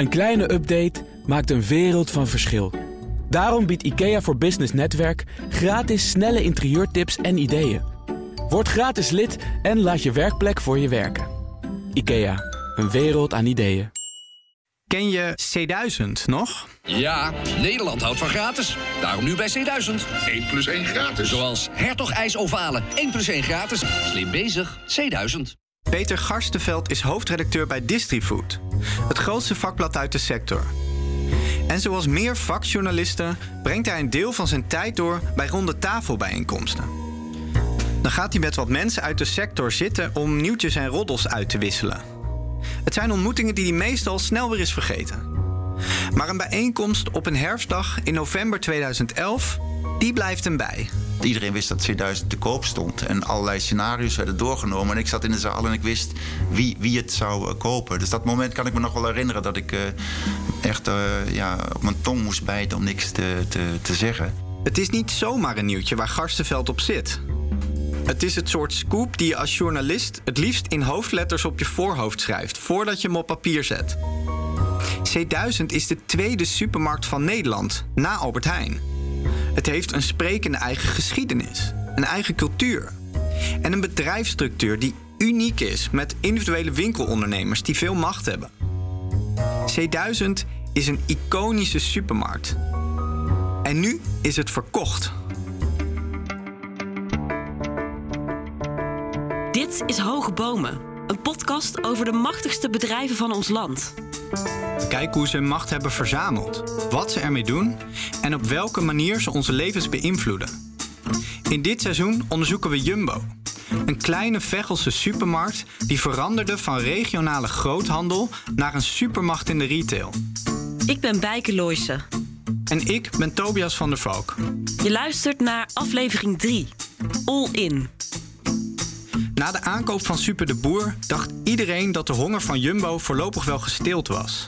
Een kleine update maakt een wereld van verschil. Daarom biedt IKEA voor Business Netwerk gratis snelle interieurtips en ideeën. Word gratis lid en laat je werkplek voor je werken. IKEA, een wereld aan ideeën. Ken je C1000 nog? Ja, Nederland houdt van gratis. Daarom nu bij C1000. 1 plus 1 gratis. Zoals Hertog IJs Ovalen. 1 plus 1 gratis. Slim bezig. C1000. Peter Garstenveld is hoofdredacteur bij Distrifood, het grootste vakblad uit de sector. En zoals meer vakjournalisten brengt hij een deel van zijn tijd door bij ronde tafelbijeenkomsten. Dan gaat hij met wat mensen uit de sector zitten om nieuwtjes en roddels uit te wisselen. Het zijn ontmoetingen die hij meestal snel weer is vergeten. Maar een bijeenkomst op een herfstdag in november 2011, die blijft hem bij. Iedereen wist dat 2000 te koop stond en allerlei scenario's werden doorgenomen. En ik zat in de zaal en ik wist wie, wie het zou uh, kopen. Dus dat moment kan ik me nog wel herinneren dat ik uh, echt uh, ja, op mijn tong moest bijten om niks te, te, te zeggen. Het is niet zomaar een nieuwtje waar Garstenveld op zit. Het is het soort scoop die je als journalist het liefst in hoofdletters op je voorhoofd schrijft, voordat je hem op papier zet. C1000 is de tweede supermarkt van Nederland, na Albert Heijn. Het heeft een sprekende eigen geschiedenis, een eigen cultuur en een bedrijfsstructuur die uniek is met individuele winkelondernemers die veel macht hebben. C1000 is een iconische supermarkt. En nu is het verkocht. Dit is Hoge Bomen, een podcast over de machtigste bedrijven van ons land. Kijk hoe ze hun macht hebben verzameld, wat ze ermee doen en op welke manier ze onze levens beïnvloeden. In dit seizoen onderzoeken we Jumbo, een kleine Vechelse supermarkt die veranderde van regionale groothandel naar een supermacht in de retail. Ik ben Bijke Looijsen. En ik ben Tobias van der Valk. Je luistert naar aflevering 3, All In. Na de aankoop van Super de Boer dacht iedereen dat de honger van Jumbo voorlopig wel gesteeld was.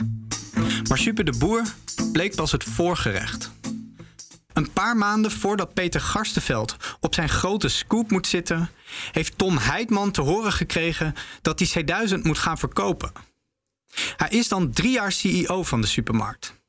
Maar Super de Boer bleek pas het voorgerecht. Een paar maanden voordat Peter Garstenveld op zijn grote scoop moet zitten, heeft Tom Heidman te horen gekregen dat hij C1000 moet gaan verkopen. Hij is dan drie jaar CEO van de supermarkt.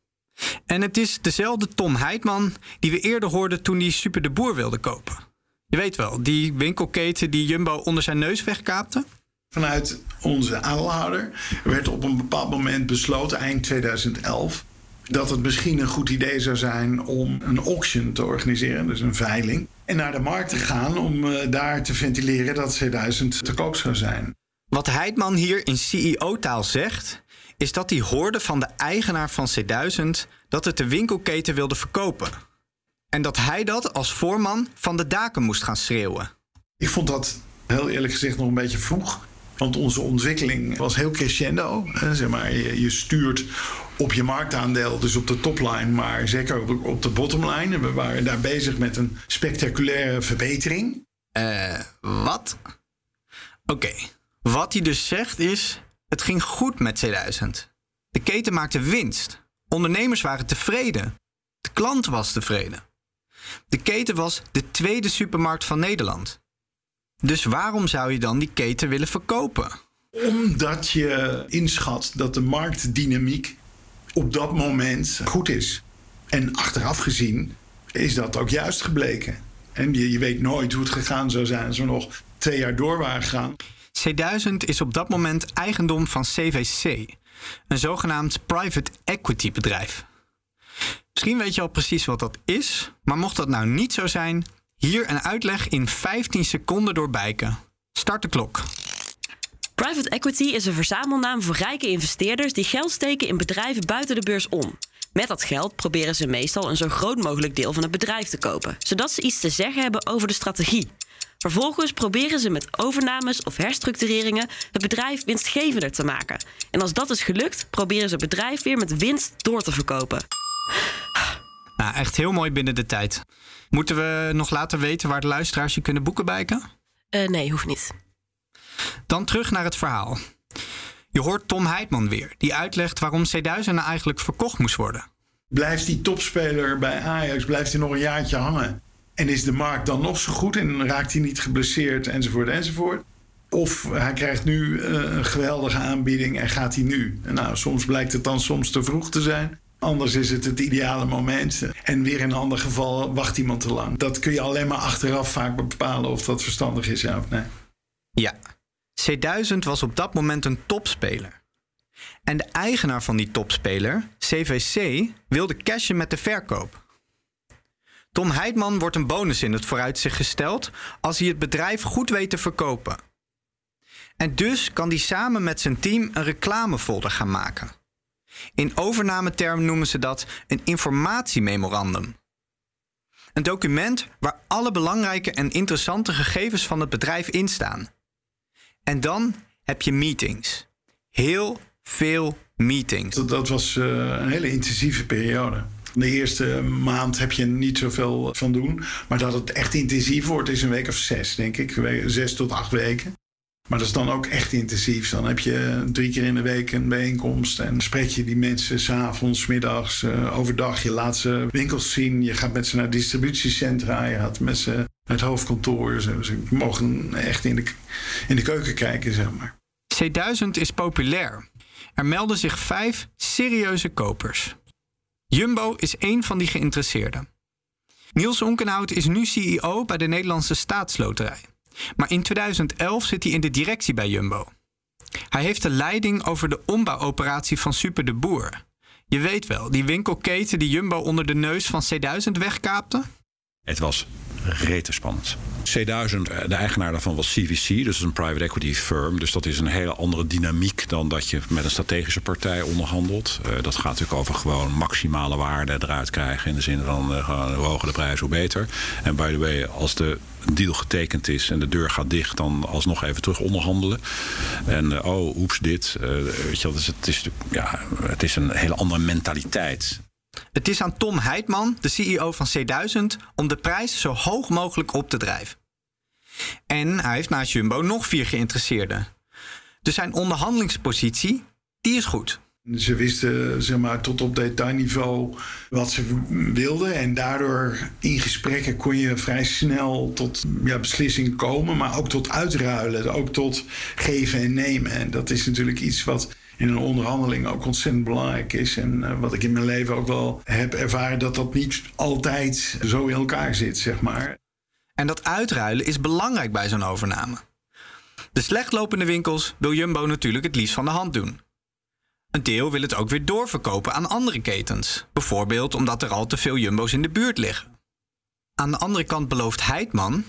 En het is dezelfde Tom Heidman die we eerder hoorden toen hij Super de Boer wilde kopen. Je weet wel, die winkelketen die Jumbo onder zijn neus wegkaapte? Vanuit onze aandeelhouder werd op een bepaald moment besloten, eind 2011, dat het misschien een goed idee zou zijn om een auction te organiseren, dus een veiling. En naar de markt te gaan om uh, daar te ventileren dat C1000 te koop zou zijn. Wat Heidman hier in CEO-taal zegt, is dat hij hoorde van de eigenaar van C1000 dat het de winkelketen wilde verkopen. En dat hij dat als voorman van de daken moest gaan schreeuwen. Ik vond dat heel eerlijk gezegd nog een beetje vroeg. Want onze ontwikkeling was heel crescendo. Zeg maar, je, stuurt op je marktaandeel, dus op de topline, maar zeker op, op de bottomline. We waren daar bezig met een spectaculaire verbetering. Eh, wat? Oké, okay. wat hij dus zegt is: het ging goed met C1000. De keten maakte winst. Ondernemers waren tevreden. De klant was tevreden. De keten was de tweede supermarkt van Nederland. Dus waarom zou je dan die keten willen verkopen? Omdat je inschat dat de marktdynamiek op dat moment goed is. En achteraf gezien is dat ook juist gebleken. En je, je weet nooit hoe het gegaan zou zijn als we nog twee jaar door waren gegaan. C1000 is op dat moment eigendom van CVC, een zogenaamd private equity bedrijf. Misschien weet je al precies wat dat is, maar mocht dat nou niet zo zijn, hier een uitleg in 15 seconden door Bijken. Start de klok. Private equity is een verzamelnaam voor rijke investeerders die geld steken in bedrijven buiten de beurs om. Met dat geld proberen ze meestal een zo groot mogelijk deel van het bedrijf te kopen, zodat ze iets te zeggen hebben over de strategie. Vervolgens proberen ze met overnames of herstructureringen het bedrijf winstgevender te maken. En als dat is gelukt, proberen ze het bedrijf weer met winst door te verkopen. Nou, echt heel mooi binnen de tijd. Moeten we nog laten weten waar de luisteraars je kunnen boeken bijken? Uh, nee, hoeft niet. Dan terug naar het verhaal. Je hoort Tom Heidman weer, die uitlegt waarom C1000 nou eigenlijk verkocht moest worden. Blijft die topspeler bij Ajax, blijft hij nog een jaartje hangen? En is de markt dan nog zo goed en raakt hij niet geblesseerd enzovoort enzovoort? Of hij krijgt nu eh, een geweldige aanbieding en gaat hij nu. Nou, soms blijkt het dan soms te vroeg te zijn. Anders is het het ideale moment. En weer in een ander geval wacht iemand te lang. Dat kun je alleen maar achteraf vaak bepalen of dat verstandig is, ja of nee. Ja, C1000 was op dat moment een topspeler. En de eigenaar van die topspeler, CVC, wilde cashen met de verkoop. Tom Heidman wordt een bonus in het vooruitzicht gesteld als hij het bedrijf goed weet te verkopen. En dus kan hij samen met zijn team een reclamefolder gaan maken. In overnametermen noemen ze dat een informatiememorandum. Een document waar alle belangrijke en interessante gegevens van het bedrijf in staan. En dan heb je meetings. Heel veel meetings. Dat, was uh, een hele intensieve periode. De eerste maand heb je niet zoveel van doen. Maar dat het echt intensief wordt, is een week of zes, denk ik. Zes tot acht weken. Maar dat is dan ook echt intensief. Dan heb je drie keer in de week een bijeenkomst. En spreek je die mensen s'avonds, middags, uh, overdag. Je laat ze winkels zien. Je gaat met ze naar distributiecentra. Je gaat met ze naar het hoofdkantoor. Ze, mogen echt in de, in de keuken kijken, zeg maar. C1000 is populair. Er melden zich vijf serieuze kopers. Jumbo is één van die geïnteresseerden. Niels Onkenhout is nu CEO bij de Nederlandse Staatsloterij. Maar in 2011 zit hij in de directie bij Jumbo. Hij heeft de leiding over de ombouwoperatie van Super de Boer. Je weet wel, die winkelketen die Jumbo onder de neus van C1000 wegkaapte? Het was rete spannend. C1000, eh, de eigenaar daarvan was CVC, dus een private equity firm. Dus dat is een hele andere dynamiek dan dat je met een strategische partij onderhandelt. Uh, dat gaat natuurlijk over gewoon maximale waarde eruit krijgen. In de zin van uh, hoe hoger de prijs, hoe beter. En by the way, als de deal getekend is en de deur gaat dicht, dan alsnog even terug onderhandelen. En oh, oeps, dit. weet je, dus het, is, ja, het is een hele andere mentaliteit. Het is aan Tom Heidman, de CEO van C1000, om de prijs zo hoog mogelijk op te drijven. En hij heeft naast Jumbo nog vier geïnteresseerden. Dus zijn onderhandelingspositie, die is goed. Ze wisten zeg maar, tot op detailniveau wat ze wilden. En daardoor in gesprekken kon je vrij snel tot ja, beslissingen komen. Maar ook tot uitruilen. Ook tot geven en nemen. En dat is natuurlijk iets wat in een onderhandeling ook ontzettend belangrijk is. En uh, wat ik in mijn leven ook wel heb ervaren, dat dat niet altijd zo in elkaar zit, zeg maar. En dat uitruilen is belangrijk bij zo'n overname. De slechtlopende winkels wil Jumbo natuurlijk het liefst van de hand doen. Een deel wil het ook weer doorverkopen aan andere ketens, bijvoorbeeld omdat er al te veel Jumbo's in de buurt liggen. Aan de andere kant belooft Heidman,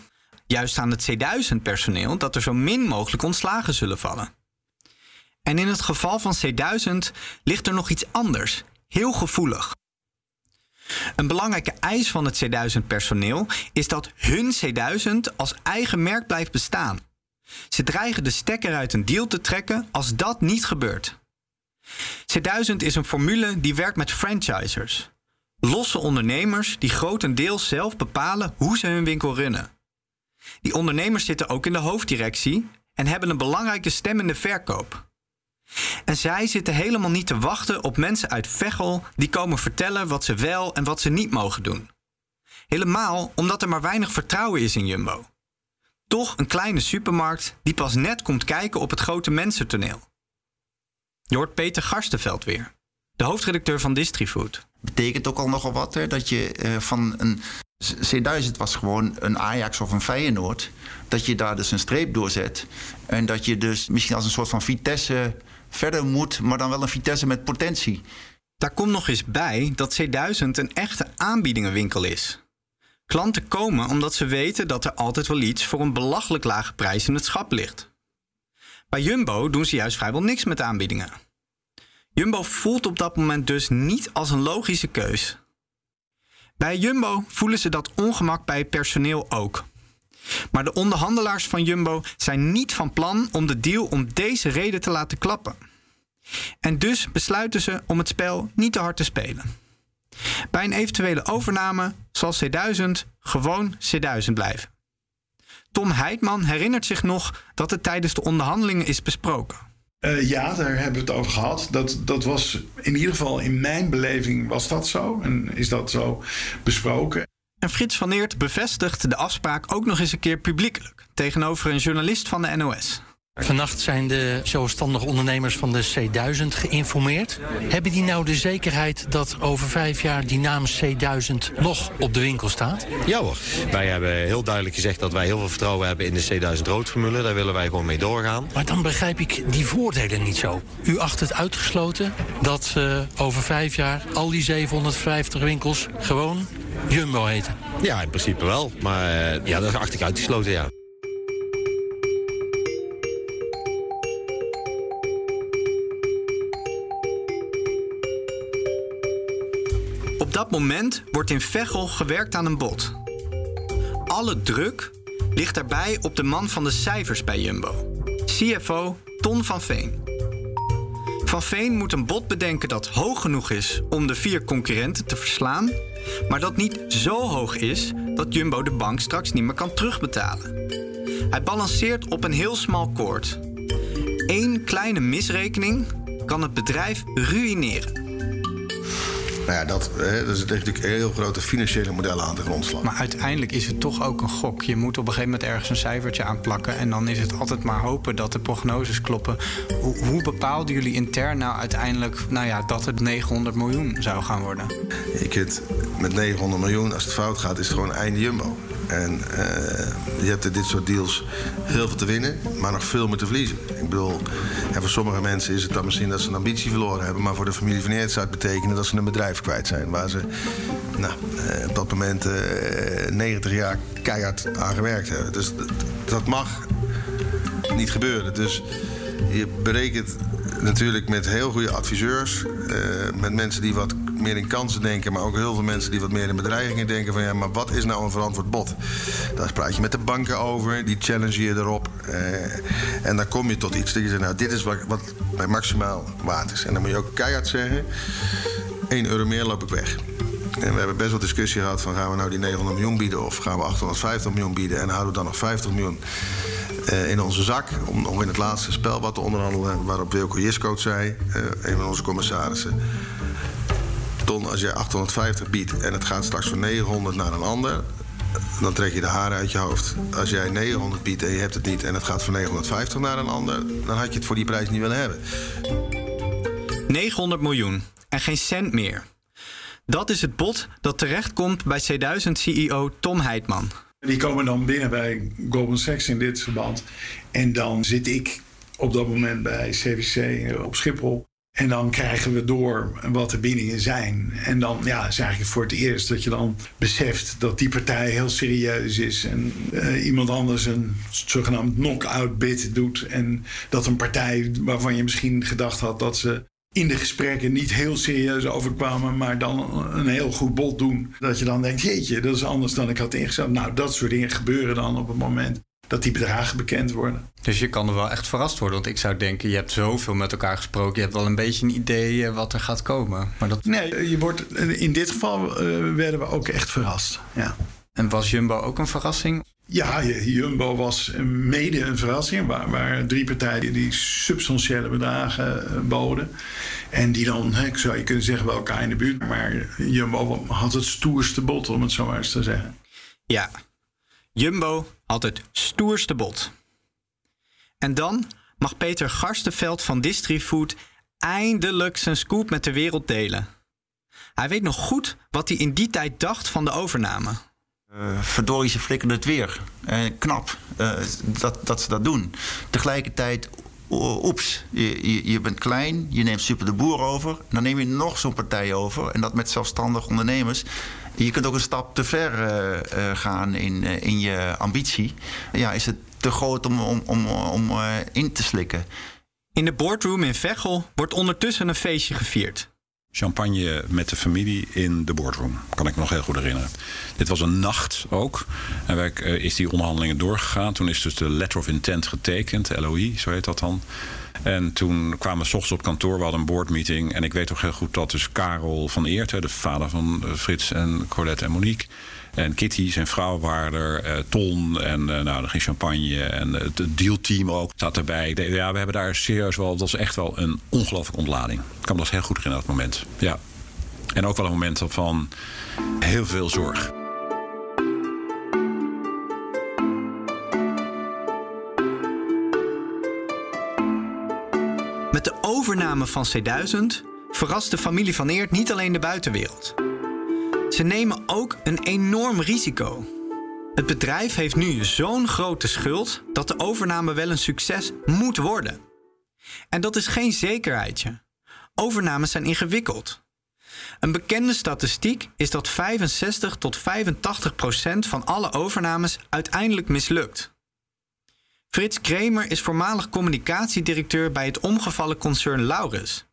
juist aan het C1000-personeel, dat er zo min mogelijk ontslagen zullen vallen. En in het geval van C1000 ligt er nog iets anders, heel gevoelig. Een belangrijke eis van het C1000-personeel is dat hun C1000 als eigen merk blijft bestaan. Ze dreigen de stekker uit een deal te trekken als dat niet gebeurt. C1000 is een formule die werkt met franchisers. Losse ondernemers die grotendeels zelf bepalen hoe ze hun winkel runnen. Die ondernemers zitten ook in de hoofddirectie en hebben een belangrijke stem in de verkoop. En zij zitten helemaal niet te wachten op mensen uit Veghel die komen vertellen wat ze wel en wat ze niet mogen doen. Helemaal omdat er maar weinig vertrouwen is in Jumbo. Toch een kleine supermarkt die pas net komt kijken op het grote mensentoneel. Je hoort Peter Garstenveld weer, de hoofdredacteur van Distrifood. Betekent ook al nogal wat, hè, dat je uh, van een C1000 was gewoon een Ajax of een Feyenoord. Dat je daar dus een streep doorzet. En dat je dus misschien als een soort van Vitesse verder moet, maar dan wel een Vitesse met potentie. Daar komt nog eens bij dat C1000 een echte aanbiedingenwinkel is. Klanten komen omdat ze weten dat er altijd wel iets voor een belachelijk lage prijs in het schap ligt. Bij Jumbo doen ze juist vrijwel niks met aanbiedingen. Jumbo voelt op dat moment dus niet als een logische keus. Bij Jumbo voelen ze dat ongemak bij personeel ook. Maar de onderhandelaars van Jumbo zijn niet van plan om de deal om deze reden te laten klappen. En dus besluiten ze om het spel niet te hard te spelen. Bij een eventuele overname zal C1000 gewoon C1000 blijven. Tom Heidman herinnert zich nog dat het tijdens de onderhandelingen is besproken. Uh, ja, daar hebben we het over gehad. Dat, dat was in ieder geval in mijn beleving was dat zo. En is dat zo besproken. En Frits van Eert bevestigt de afspraak ook nog eens een keer publiekelijk tegenover een journalist van de NOS. Vannacht zijn de zelfstandige ondernemers van de C1000 geïnformeerd. Hebben die nou de zekerheid dat over vijf jaar die naam C1000 nog op de winkel staat? Ja hoor. Wij hebben heel duidelijk gezegd dat wij heel veel vertrouwen hebben in de C1000 roodformule. Daar willen wij gewoon mee doorgaan. Maar dan begrijp ik die voordelen niet zo. U acht het uitgesloten dat uh, over vijf jaar al die 750 winkels gewoon Jumbo heten? Ja, in principe wel. Maar uh, ja, dat acht ik uitgesloten, ja. Dat moment wordt in Veghel gewerkt aan een bod. Alle druk ligt daarbij op de man van de cijfers bij Jumbo, CFO Ton van Veen. Van Veen moet een bod bedenken dat hoog genoeg is om de vier concurrenten te verslaan, maar dat niet zo hoog is dat Jumbo de bank straks niet meer kan terugbetalen. Hij balanceert op een heel smal koord. Eén kleine misrekening kan het bedrijf ruïneren. Nou ja, dat, hè, er zitten natuurlijk heel grote financiële modellen aan de grondslag. Maar uiteindelijk is het toch ook een gok. Je moet op een gegeven moment ergens een cijfertje aanplakken. En dan is het altijd maar hopen dat de prognoses kloppen. Hoe, hoe bepaalden jullie intern nou uiteindelijk nou ja, dat het 900 miljoen zou gaan worden? Je kunt met 900 miljoen, als het fout gaat, is het gewoon einde jumbo. En uh, je hebt in dit soort deals heel veel te winnen, maar nog veel meer te verliezen. Ik bedoel, en voor sommige mensen is het dan misschien dat ze een ambitie verloren hebben, maar voor de familie van Eerts zou het betekenen dat ze een bedrijf kwijt zijn. Waar ze nou, uh, op dat moment uh, 90 jaar keihard aan gewerkt hebben. Dus dat mag niet gebeuren. Dus je berekent natuurlijk met heel goede adviseurs, met mensen die wat meer in kansen denken, maar ook heel veel mensen die wat meer in bedreigingen denken van ja, maar wat is nou een verantwoord bod? Daar praat je met de banken over, die challenge je erop. Uh, en dan kom je tot iets dat je zegt, nou dit is wat, wat bij maximaal waard is. En dan moet je ook keihard zeggen, 1 euro meer loop ik weg. En we hebben best wel discussie gehad van gaan we nou die 900 miljoen bieden of gaan we 850 miljoen bieden en houden we dan nog 50 miljoen uh, in onze zak om nog in het laatste spel wat te onderhandelen. Waarop Wilco Jiskoot zei, uh, een van onze commissarissen. Ton, als je 850 biedt en het gaat straks voor 900 naar een ander, dan trek je de haren uit je hoofd. Als jij 900 biedt en je hebt het niet en het gaat voor 950 naar een ander, dan had je het voor die prijs niet willen hebben. 900 miljoen en geen cent meer. Dat is het bod dat terechtkomt bij C1000-CEO Tom Heitman. Die komen dan binnen bij Goldman Sachs in dit verband. En dan zit ik op dat moment bij CVC op Schiphol. En dan krijgen we door wat de bindingen zijn. En dan ja, is eigenlijk voor het eerst dat je dan beseft dat die partij heel serieus is. En uh, iemand anders een zogenaamd knock-out bid doet. En dat een partij waarvan je misschien gedacht had dat ze in de gesprekken niet heel serieus overkwamen, maar dan een heel goed bod doen. Dat je dan denkt, jeetje, dat is anders dan ik had ingezet. Nou, dat soort dingen gebeuren dan op het moment dat die bedragen bekend worden. Dus je kan er wel echt verrast worden. Want ik zou denken, je hebt zoveel met elkaar gesproken. Je hebt wel een beetje een idee wat er gaat komen. Maar dat... Nee, je wordt, in dit geval uh, werden we ook echt verrast. Ja. En was Jumbo ook een verrassing? Ja, Jumbo was mede een verrassing. Waar, waar drie partijen die substantiële bedragen boden. En die dan, ik zou je kunnen zeggen, bij elkaar in de buurt. Maar Jumbo had het stoerste bod, om het zo maar eens te zeggen. Ja, Jumbo had het stoerste bod. En dan mag Peter Garstenveld van Distrifood eindelijk zijn scoop met de wereld delen. Hij weet nog goed wat hij in die tijd dacht van de overname. Uh, verdorie, ze flikken het weer. Uh, knap uh, dat, dat ze dat doen. Tegelijkertijd, oeps, je, je, je, bent klein, je neemt Super de Boer over. Dan neem je nog zo'n partij over. En dat met zelfstandig ondernemers. Je kunt ook een stap te ver gaan in, in je ambitie. Ja, is het te groot om, om, om, om in te slikken. In de boardroom in Veghel wordt ondertussen een feestje gevierd champagne met de familie in de boardroom. Kan ik me nog heel goed herinneren. Dit was een nacht ook. En wij, is die onderhandelingen doorgegaan. Toen is dus de letter of intent getekend, LOI, zo heet dat dan. En toen kwamen we s ochtends op kantoor, we hadden een boardmeeting. En ik weet toch heel goed dat dus Karel van Eert, de vader van eh, Frits en Colette en Monique... En Kitty, zijn vrouw, waren er. Uh, Ton en uh, nou, er ging champagne. En het dealteam ook zat erbij. Ja, we hebben daar serieus wel... Dat was echt wel een ongelooflijke ontlading. Ik kan me dat heel goed herinneren, dat moment. Ja. En ook wel een moment van heel veel zorg. Met de overname van C1000 verrast de familie van Eert niet alleen de buitenwereld. Ze nemen ook een enorm risico. Het bedrijf heeft nu zo'n grote schuld dat de overname wel een succes moet worden. En dat is geen zekerheidje. Overnames zijn ingewikkeld. Een bekende statistiek is dat 65 tot 85 procent van alle overnames uiteindelijk mislukt. Frits Kremer is voormalig communicatiedirecteur bij het omgevallen concern Laurus.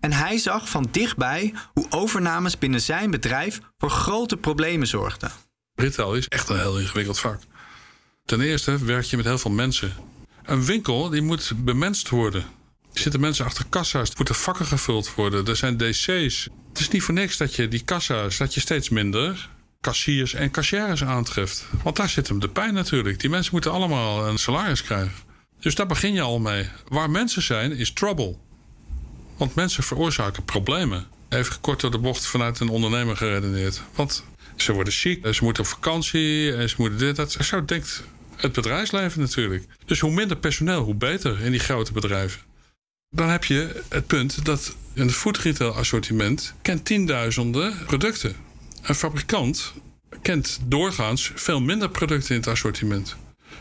En hij zag van dichtbij hoe overnames binnen zijn bedrijf voor grote problemen zorgden. Retail is echt een heel ingewikkeld vak. Ten eerste werk je met heel veel mensen. Een winkel die moet bemenst worden. Er zitten mensen achter kassa's, er moeten vakken gevuld worden, er zijn DC's. Het is niet voor niks dat je die kassa's, dat je steeds minder kassiers en kassières aantreft. Want daar zit hem de pijn natuurlijk. Die mensen moeten allemaal een salaris krijgen. Dus daar begin je al mee. Waar mensen zijn, is trouble. Want mensen veroorzaken problemen. Even kort door de bocht vanuit een ondernemer geredeneerd. Want ze worden ziek, ze moeten op vakantie en ze moeten dit, dat. Zo denkt het bedrijfsleven natuurlijk. Dus hoe minder personeel, hoe beter in die grote bedrijven. Dan heb je het punt dat in het foodretail assortiment kent tienduizenden producten. Een fabrikant kent doorgaans veel minder producten in het assortiment.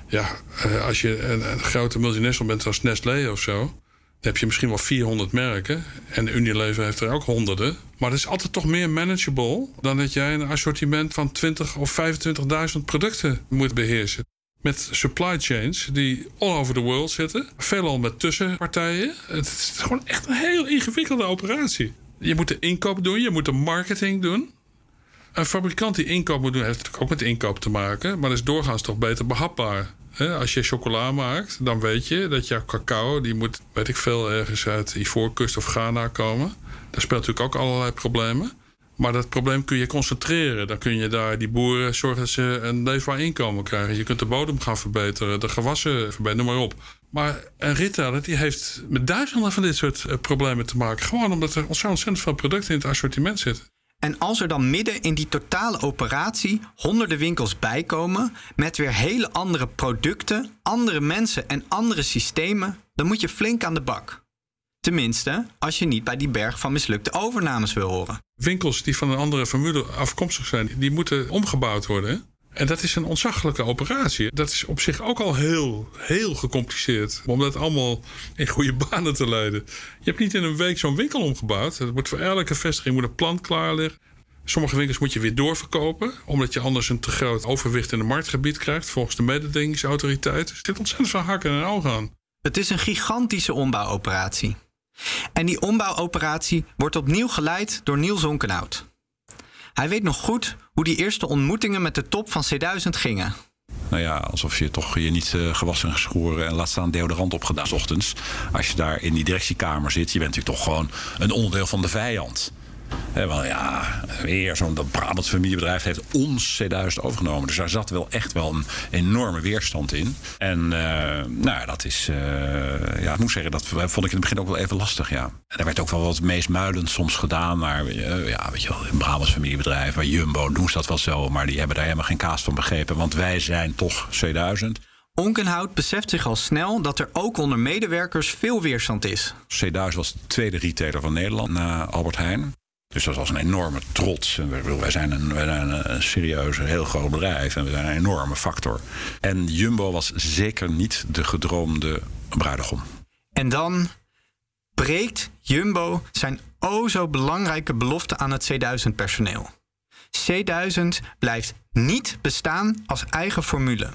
Ja, eh, als je een, grote multinational bent als Nestlé of zo, dan heb je misschien wel 400 merken. En Unilever heeft er ook honderden. Maar het is altijd toch meer manageable dan dat jij een assortiment van 20 of 25.000 producten moet beheersen. Met supply chains die all over the world zitten. Veelal met tussenpartijen. Het is gewoon echt een heel ingewikkelde operatie. Je moet de inkoop doen, je moet de marketing doen. Een fabrikant die inkoop moet doen, heeft natuurlijk ook met inkoop te maken. Maar dat is doorgaans toch beter behapbaar. als je chocola maakt, dan weet je dat jouw cacao... die moet, weet ik veel, ergens uit Ivoorkust of Ghana komen. Daar speelt natuurlijk ook allerlei problemen. Maar dat probleem kun je concentreren. Dan kun je daar die boeren zorgen dat ze een leefbaar inkomen krijgen. Je kunt de bodem gaan verbeteren, de gewassen verbeteren, noem maar op. Maar een retailer die heeft met duizenden van dit soort eh, problemen te maken. Gewoon omdat er ontzettend veel producten in het assortiment zitten. En als er dan midden in die totale operatie honderden winkels bijkomen met weer hele andere producten, andere mensen en andere systemen, dan moet je flink aan de bak. Tenminste, als je niet bij die berg van mislukte overnames wil horen. Winkels die van een andere formule afkomstig zijn, die moeten omgebouwd worden. En dat is een ontzaglijke operatie. Dat is op zich ook al heel, heel gecompliceerd. Om dat allemaal in goede banen te leiden. Je hebt niet in een week zo'n winkel omgebouwd. Het wordt voor elke vestiging moet een plan klaar liggen. Sommige winkels moet je weer doorverkopen. Omdat je anders een te groot overwicht in het marktgebied krijgt. Volgens de mededingingsautoriteit. Er zit ontzettend veel hakken en ogen aan. Het is een gigantische ombouwoperatie. En die ombouwoperatie wordt opnieuw geleid door Niels Onkenhout. Hij weet nog goed hoe die eerste ontmoetingen met de top van C1000 gingen. Nou ja, alsof je toch je niet uh, gewassen geschoren en laat staan deodorant opgedaan. S ochtends, als je daar in die directiekamer zit, je bent natuurlijk toch gewoon een onderdeel van de vijand. He, wel ja, weer zo'n Brabant familiebedrijf heeft ons C1000 overgenomen. Dus daar zat wel echt wel een enorme weerstand in. En uh, nou, dat is, uh, ja, ik moet zeggen, dat vond ik in het begin ook wel even lastig, ja. En er werd ook wel wat meesmuilend soms gedaan. Maar uh, ja, weet je wel, een Brabants familiebedrijf, bij Jumbo doen ze dat wel zo. Maar die hebben daar helemaal geen kaas van begrepen. Want wij zijn toch C1000. Onkenhout beseft zich al snel dat er ook onder medewerkers veel weerstand is. C1000 was de tweede retailer van Nederland na Albert Heijn. Dus dat was een enorme trots. Wij zijn een, wij zijn een serieus, heel groot bedrijf en we zijn een enorme factor. En Jumbo was zeker niet de gedroomde bruidegom. En dan breekt Jumbo zijn o zo belangrijke belofte aan het C1000-personeel. C1000 blijft niet bestaan als eigen formule.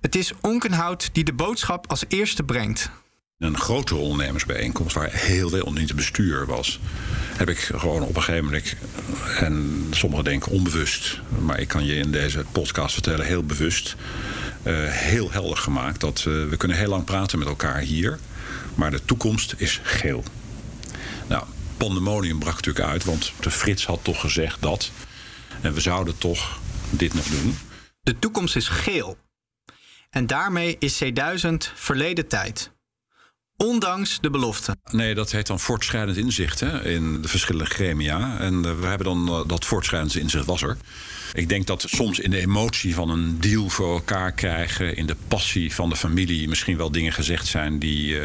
Het is Onkenhout die de boodschap als eerste brengt. Een grotere ondernemersbijeenkomst waar heel veel niet het bestuur was, heb ik gewoon op een gegeven moment, en sommigen denken onbewust, maar ik kan je in deze podcast vertellen, heel bewust, uh, heel helder gemaakt dat uh, we kunnen heel lang praten met elkaar hier, maar de toekomst is geel. Nou, pandemonium brak natuurlijk uit, want de Frits had toch gezegd dat. En we zouden toch dit nog doen. De toekomst is geel. En daarmee is C1000 verleden tijd. Ondanks de belofte. Nee, dat heet dan voortschrijdend inzicht hè, in de verschillende gremia. En eh, we hebben dan uh, dat voortschrijdend inzicht was er. Ik denk dat soms in de emotie van een deal voor elkaar krijgen, in de passie van de familie, misschien wel dingen gezegd zijn die, uh,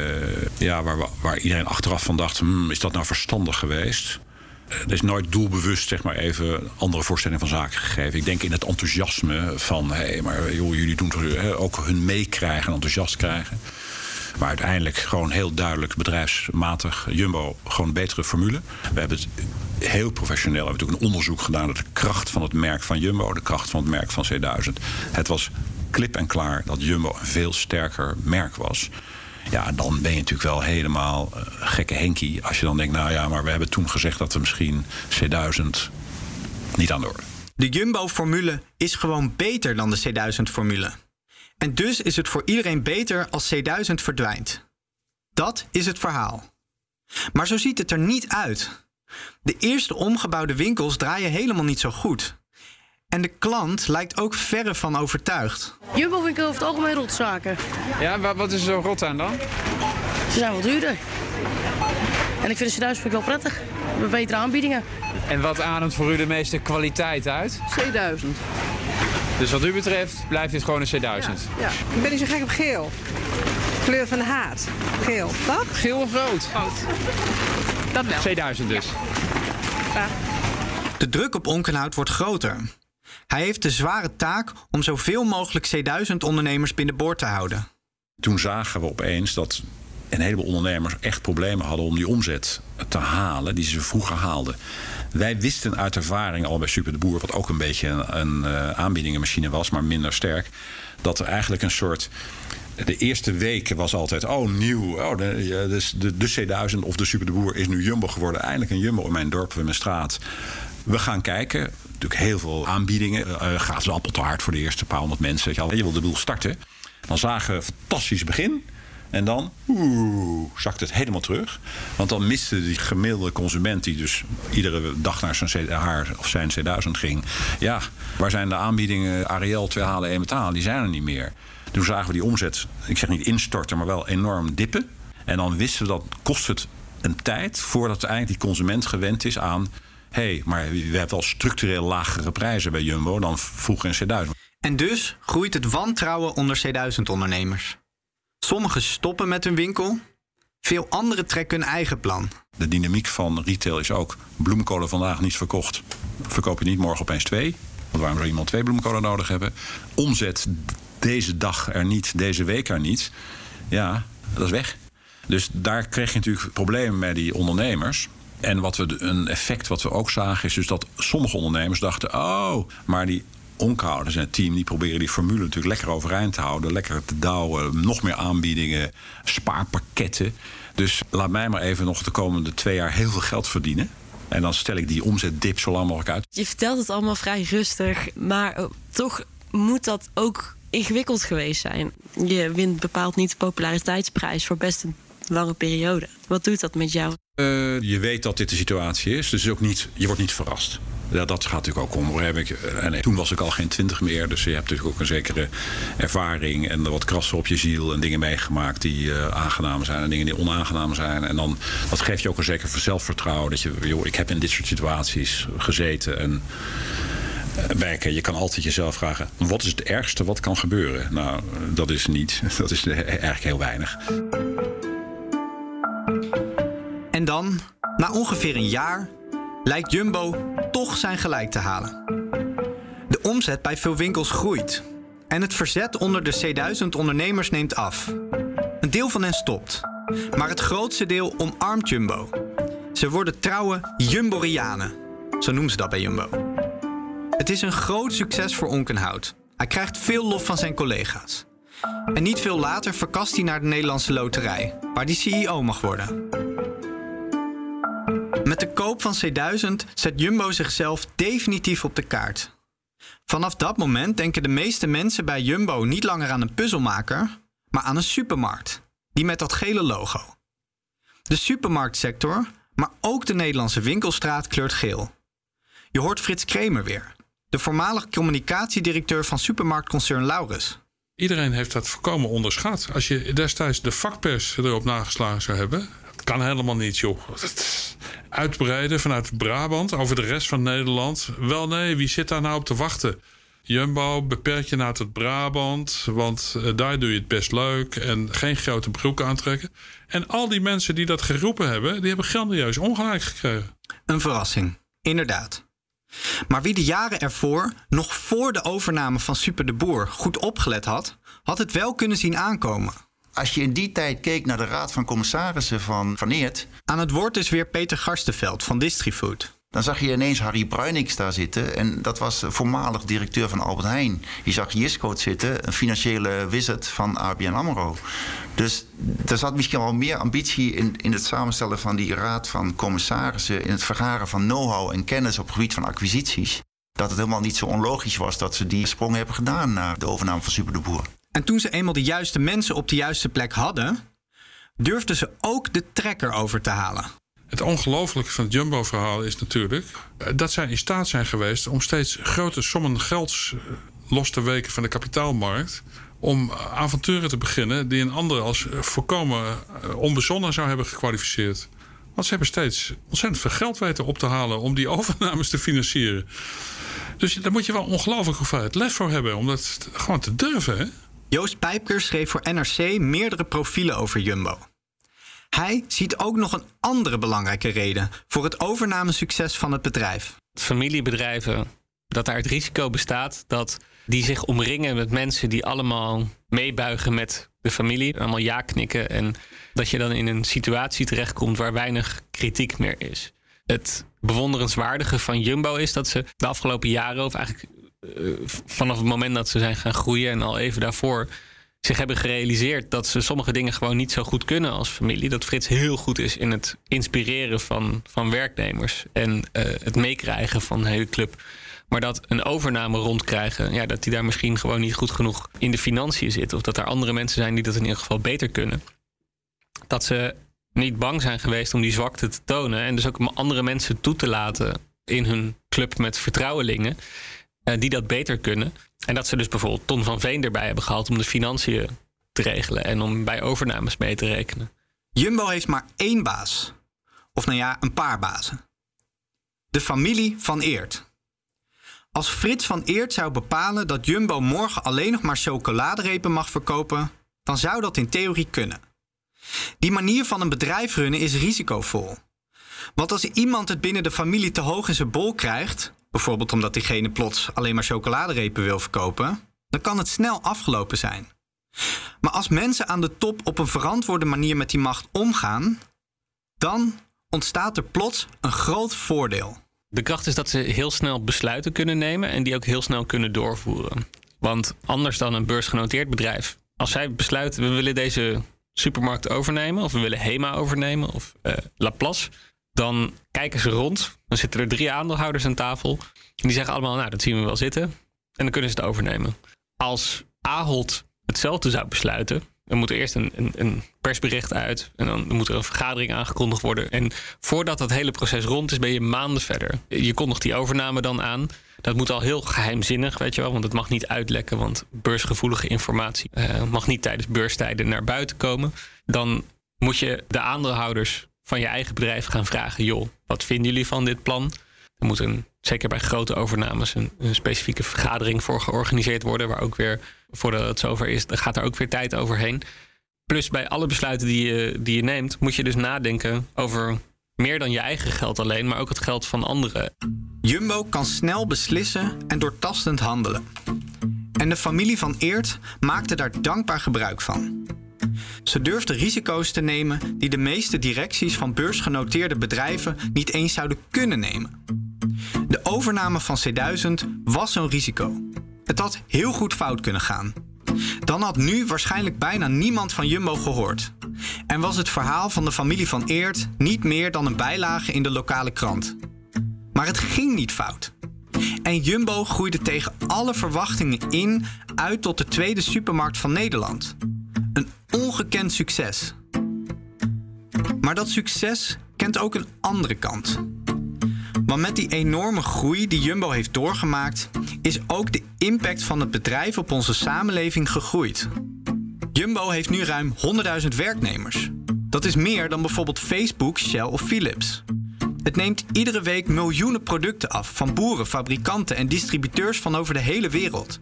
ja, waar, waar iedereen achteraf van dacht: hmm, is dat nou verstandig geweest? Er is nooit doelbewust zeg maar even andere voorstelling van zaken gegeven. Ik denk in het enthousiasme van... hé, hey, maar joh, jullie doen toch ook hun meekrijgen, enthousiast krijgen. Maar uiteindelijk gewoon heel duidelijk bedrijfsmatig. Jumbo gewoon een betere formule. We hebben het heel professioneel. We hebben natuurlijk een onderzoek gedaan naar de kracht van het merk van Jumbo, de kracht van het merk van C1000. Het was klip en klaar dat Jumbo een veel sterker merk was. Ja, dan ben je natuurlijk wel helemaal uh, gekke Henkie. Als je dan denkt, nou ja, maar we hebben toen gezegd dat we misschien C1000 niet aan de orde. De Jumbo-formule is gewoon beter dan de C1000-formule. En dus is het voor iedereen beter als C1000 verdwijnt. Dat is het verhaal. Maar zo ziet het er niet uit. De eerste omgebouwde winkels draaien helemaal niet zo goed. En de klant lijkt ook verre van overtuigd. Jumbo ik over het algemeen rotzaken. Ja, wat is er zo rot aan dan? Ze zijn wel duurder. En ik vind de C1000 wel prettig. We hebben betere aanbiedingen. En wat ademt voor u de meeste kwaliteit uit? C1000. Dus wat u betreft blijft dit gewoon een C1000? Ja, ja. ik ben niet zo gek op geel. Kleur van de haat. Geel, toch? Geel of rood? Rood. Dat wel. C1000 dus. Ja. De druk op Onkenhout wordt groter. Hij heeft de zware taak om zoveel mogelijk C1000-ondernemers binnenboord te houden. Toen zagen we opeens dat een heleboel ondernemers echt problemen hadden om die omzet te halen die ze vroeger haalden. Wij wisten uit ervaring al bij Super de Boer, wat ook een beetje een, uh, aanbiedingenmachine was, maar minder sterk, dat er eigenlijk een soort. De eerste weken was altijd, oh nieuw, oh, de, de, de C1000 of de Super de Boer is nu Jumbo geworden. Eindelijk een Jumbo in mijn dorp, in mijn straat. We gaan kijken. Natuurlijk heel veel aanbiedingen. Uh, gratis appeltaart voor de eerste paar honderd mensen. Je, je wil de boel starten. Dan zagen we een fantastisch begin. En dan oeh, zakt het helemaal terug. Want dan miste die gemiddelde consument, die dus iedere dag naar zijn haar of zijn C1000 ging. Ja, waar zijn de aanbiedingen Ariel, twee halen, één betalen? Die zijn er niet meer. Toen zagen we die omzet, ik zeg niet instorten, maar wel enorm dippen. En dan wisten we dat kost het een tijd voordat eigenlijk die consument gewend is aan. Hé, hey, maar we hebben wel structureel lagere prijzen bij Jumbo dan vroeger in C1000. En dus groeit het wantrouwen onder C1000-ondernemers. Sommigen stoppen met hun winkel. Veel anderen trekken hun eigen plan. De dynamiek van retail is ook bloemkolen vandaag niet verkocht. Verkoop je niet morgen opeens twee. Want waarom zou iemand twee bloemkolen nodig hebben? Omzet deze dag er niet, deze week er niet. Ja, dat is weg. Dus daar kreeg je natuurlijk problemen met die ondernemers. En wat we, een effect wat we ook zagen is dus dat sommige ondernemers dachten... oh, maar die Onkhouders en het team die proberen die formule natuurlijk lekker overeind te houden. Lekker te douwen, nog meer aanbiedingen, spaarpakketten. Dus laat mij maar even nog de komende twee jaar heel veel geld verdienen. En dan stel ik die omzetdip zo lang mogelijk uit. Je vertelt het allemaal vrij rustig, maar uh, toch moet dat ook ingewikkeld geweest zijn. Je wint bepaald niet de populariteitsprijs voor best een lange periode. Wat doet dat met jou? Uh, je weet dat dit de situatie is, dus ook niet, je wordt niet verrast. Ja, dat gaat natuurlijk ook om. Heb ik, en toen was ik al geen twintig meer. Dus je hebt natuurlijk ook een zekere ervaring. En wat krassen op je ziel. En dingen meegemaakt die uh, aangenaam zijn. En dingen die onaangenaam zijn. En dan dat geeft je ook een zeker zelfvertrouwen. Dat je, joh, ik heb in dit soort situaties gezeten. En werken. Je kan altijd jezelf vragen: wat is het ergste wat kan gebeuren? Nou, dat is niet. Dat is eigenlijk heel weinig. En dan, na ongeveer een jaar, lijkt Jumbo toch zijn gelijk te halen. De omzet bij veel winkels groeit. En het verzet onder de C1000 ondernemers neemt af. Een deel van hen stopt. Maar het grootste deel omarmt Jumbo. Ze worden trouwe Jumborianen. Zo noemen ze dat bij Jumbo. Het is een groot succes voor Onkenhout. Hij krijgt veel lof van zijn collega's. En niet veel later verkast hij naar de Nederlandse Loterij, waar hij CEO mag worden. Met de koop van C1000 zet Jumbo zichzelf definitief op de kaart. Vanaf dat moment denken de meeste mensen bij Jumbo niet langer aan een puzzelmaker, maar aan een supermarkt, die met dat gele logo. De supermarktsector, maar ook de Nederlandse winkelstraat kleurt geel. Je hoort Frits Kremer weer, de voormalig communicatiedirecteur van supermarktconcern Laurus. Iedereen heeft dat voorkomen onderschat. Als je destijds de vakpers erop nageslagen zou hebben, kan helemaal niet, joh. Uitbreiden vanuit Brabant over de rest van Nederland. Wel nee, wie zit daar nou op te wachten? Jumbo, beperk je nou tot Brabant, want eh, daar doe je het best leuk en geen grote broek aantrekken. En al die mensen die dat geroepen hebben, die hebben grandieus ongelijk gekregen. Een verrassing, inderdaad. Maar wie de jaren ervoor, nog voor de overname van Super de Boer, goed opgelet had, had het wel kunnen zien aankomen. Als je in die tijd keek naar de Raad van Commissarissen van Van Eert... Aan het woord is weer Peter Garstenveld van Distrifood. Dan zag je ineens Harry Bruinings daar zitten. En dat was voormalig directeur van Albert Heijn. Je zag Jiscoot zitten, een financiële wizard van ABN AMRO. Dus er zat misschien wel meer ambitie in, in het samenstellen van die raad van commissarissen. In het vergaren van know-how en kennis op het gebied van acquisities. Dat het helemaal niet zo onlogisch was dat ze die sprong hebben gedaan naar de overname van Super de Boer. En toen ze eenmaal de juiste mensen op de juiste plek hadden, durfden ze ook de trekker over te halen. Het ongelooflijke van het Jumbo-verhaal is natuurlijk eh, dat zij in staat zijn geweest om steeds grote sommen gelds eh, los te weken van de kapitaalmarkt. Om eh, avonturen te beginnen die een ander als volkomen onbezonnen zou hebben gekwalificeerd. Want ze hebben steeds ontzettend veel geld weten op te halen om die overnames te financieren. Dus daar moet je wel ongelooflijk hoeveelheid lef voor hebben om dat gewoon te durven. Hè? Joost Pijpker schreef voor NRC meerdere profielen over Jumbo. Hij ziet ook nog een andere belangrijke reden voor het overnamesucces van het bedrijf. Familiebedrijven, dat daar het risico bestaat dat die zich omringen met mensen die allemaal meebuigen met de familie, allemaal ja knikken en dat je dan in een situatie terechtkomt waar weinig kritiek meer is. Het bewonderenswaardige van Jumbo is dat ze de afgelopen jaren, of eigenlijk vanaf het moment dat ze zijn gaan groeien en al even daarvoor, zich hebben gerealiseerd dat ze sommige dingen gewoon niet zo goed kunnen als familie. Dat Frits heel goed is in het inspireren van, van werknemers en uh, het meekrijgen van de hele club. Maar dat een overname rondkrijgen, ja, dat die daar misschien gewoon niet goed genoeg in de financiën zit. Of dat er andere mensen zijn die dat in ieder geval beter kunnen. Dat ze niet bang zijn geweest om die zwakte te tonen. En dus ook om andere mensen toe te laten in hun club met vertrouwelingen. Uh, die dat beter kunnen. En dat ze dus bijvoorbeeld Ton van Veen erbij hebben gehaald om de financiën te regelen en om bij overnames mee te rekenen. Jumbo heeft maar één baas. Of nou ja, een paar bazen. De familie van Eert. Als Frits van Eert zou bepalen dat Jumbo morgen alleen nog maar chocoladerepen mag verkopen, dan zou dat in theorie kunnen. Die manier van een bedrijf runnen is risicovol. Want als iemand het binnen de familie te hoog in zijn bol krijgt, bijvoorbeeld omdat diegene plots alleen maar chocoladerepen wil verkopen, dan kan het snel afgelopen zijn. Maar als mensen aan de top op een verantwoorde manier met die macht omgaan, dan ontstaat er plots een groot voordeel. De kracht is dat ze heel snel besluiten kunnen nemen en die ook heel snel kunnen doorvoeren. Want anders dan een beursgenoteerd bedrijf, als zij besluiten we willen deze supermarkt overnemen, of we willen HEMA overnemen, of uh, Laplace, dan kijken ze rond. Dan zitten er drie aandeelhouders aan tafel. En die zeggen allemaal, nou, dat zien we wel zitten. En dan kunnen ze het overnemen. Als Ahold hetzelfde zou besluiten... dan moet er eerst een, een, een persbericht uit. En dan moet er een vergadering aangekondigd worden. En voordat dat hele proces rond is, ben je maanden verder. Je kondigt die overname dan aan. Dat moet al heel geheimzinnig, weet je wel. Want het mag niet uitlekken, want beursgevoelige informatie... Uh, mag niet tijdens beurstijden naar buiten komen. Dan moet je de aandeelhouders van je eigen bedrijf gaan vragen: joh, wat vinden jullie van dit plan? Er moet een, zeker bij grote overnames een, specifieke vergadering voor georganiseerd worden, waar ook weer, voordat het zover is, dan gaat er ook weer tijd overheen. Plus bij alle besluiten die je, die je neemt, moet je dus nadenken over meer dan je eigen geld alleen, maar ook het geld van anderen. Jumbo kan snel beslissen en doortastend handelen. En de familie van Eert maakte daar dankbaar gebruik van. Ze durfde risico's te nemen die de meeste directies van beursgenoteerde bedrijven niet eens zouden kunnen nemen. De overname van C1000 was zo'n risico. Het had heel goed fout kunnen gaan. Dan had nu waarschijnlijk bijna niemand van Jumbo gehoord. En was het verhaal van de familie van Eert niet meer dan een bijlage in de lokale krant. Maar het ging niet fout. En Jumbo groeide tegen alle verwachtingen in uit tot de tweede supermarkt van Nederland. Ongekend succes. Maar dat succes kent ook een andere kant. Want met die enorme groei die Jumbo heeft doorgemaakt, is ook de impact van het bedrijf op onze samenleving gegroeid. Jumbo heeft nu ruim 100.000 werknemers. Dat is meer dan bijvoorbeeld Facebook, Shell of Philips. Het neemt iedere week miljoenen producten af van boeren, fabrikanten en distributeurs van over de hele wereld.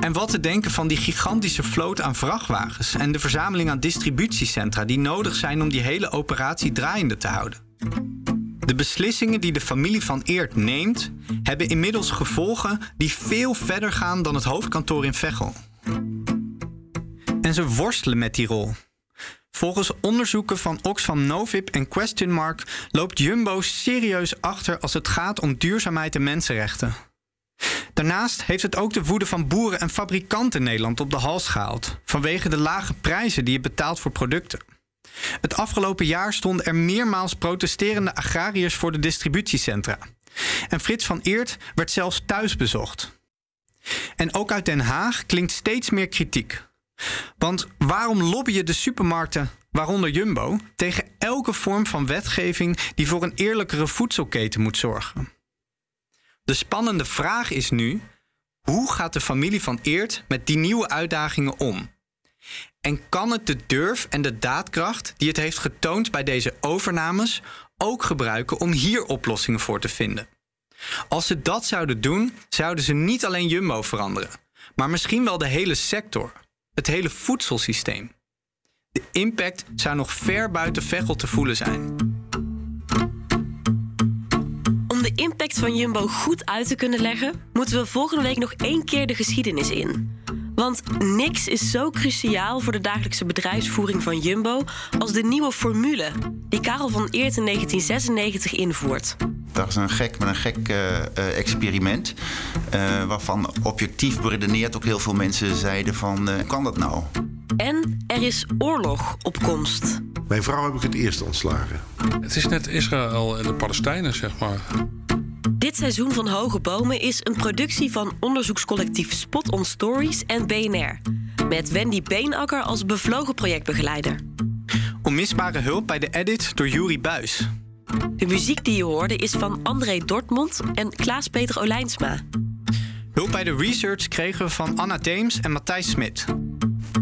En wat te denken van die gigantische vloot aan vrachtwagens en de verzameling aan distributiecentra die nodig zijn om die hele operatie draaiende te houden. De beslissingen die de familie van Eert neemt, hebben inmiddels gevolgen die veel verder gaan dan het hoofdkantoor in Veghel. En ze worstelen met die rol. Volgens onderzoeken van Oxfam Novib en Question Mark loopt Jumbo serieus achter als het gaat om duurzaamheid en mensenrechten. Daarnaast heeft het ook de woede van boeren en fabrikanten in Nederland op de hals gehaald, vanwege de lage prijzen die je betaalt voor producten. Het afgelopen jaar stonden er meermaals protesterende agrariërs voor de distributiecentra. En Frits van Eert werd zelfs thuis bezocht. En ook uit Den Haag klinkt steeds meer kritiek. Want waarom lobbyen de supermarkten, waaronder Jumbo, tegen elke vorm van wetgeving die voor een eerlijkere voedselketen moet zorgen? De spannende vraag is nu: hoe gaat de familie van Eert met die nieuwe uitdagingen om? En kan het de durf en de daadkracht die het heeft getoond bij deze overnames ook gebruiken om hier oplossingen voor te vinden? Als ze dat zouden doen, zouden ze niet alleen Jumbo veranderen, maar misschien wel de hele sector, het hele voedselsysteem. De impact zou nog ver buiten Veghel te voelen zijn. Impact van Jumbo goed uit te kunnen leggen, moeten we volgende week nog één keer de geschiedenis in. Want niks is zo cruciaal voor de dagelijkse bedrijfsvoering van Jumbo als de nieuwe formule die Karel van Eert in 1996 invoert. Dat is een gek met een gek uh, uh, experiment. Uh, waarvan objectief beredeneerd ook heel veel mensen zeiden van... kan dat nou? En er is oorlog op komst. Mijn vrouw heb ik het eerst ontslagen. Het is net Israël en de Palestijnen, zeg maar. Dit seizoen van Hoge Bomen is een productie van onderzoekscollectief Spot on Stories en BNR. Met Wendy Beenakker als bevlogen projectbegeleider. Onmisbare hulp bij de edit door Juri Buis. De muziek die je hoorde is van André Dortmund en Klaas-Peter Olijnsma. Hulp bij de research kregen we van Anna Deems en Matthijs Smit.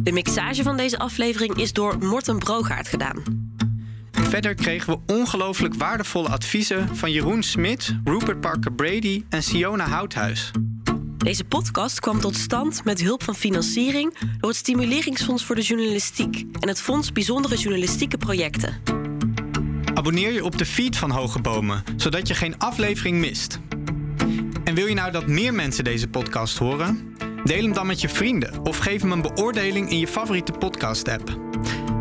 De mixage van deze aflevering is door Morten Brogaard gedaan. Verder kregen we ongelooflijk waardevolle adviezen van Jeroen Smit, Rupert Parker Brady en Siona Houthuis. Deze podcast kwam tot stand met hulp van financiering door het Stimuleringsfonds voor de Journalistiek en het Fonds Bijzondere Journalistieke Projecten. Abonneer je op de feed van Hoge Bomen, zodat je geen aflevering mist. En wil je nou dat meer mensen deze podcast horen? Deel hem dan met je vrienden of geef hem een beoordeling in je favoriete podcast-app.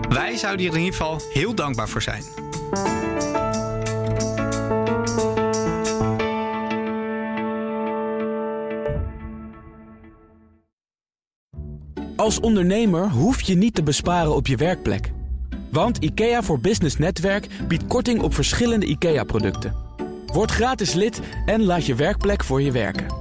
Wij zouden hier in ieder geval heel dankbaar voor zijn. Als ondernemer hoef je niet te besparen op je werkplek. Want IKEA voor Business Netwerk biedt korting op verschillende IKEA-producten. Word gratis lid en laat je werkplek voor je werken.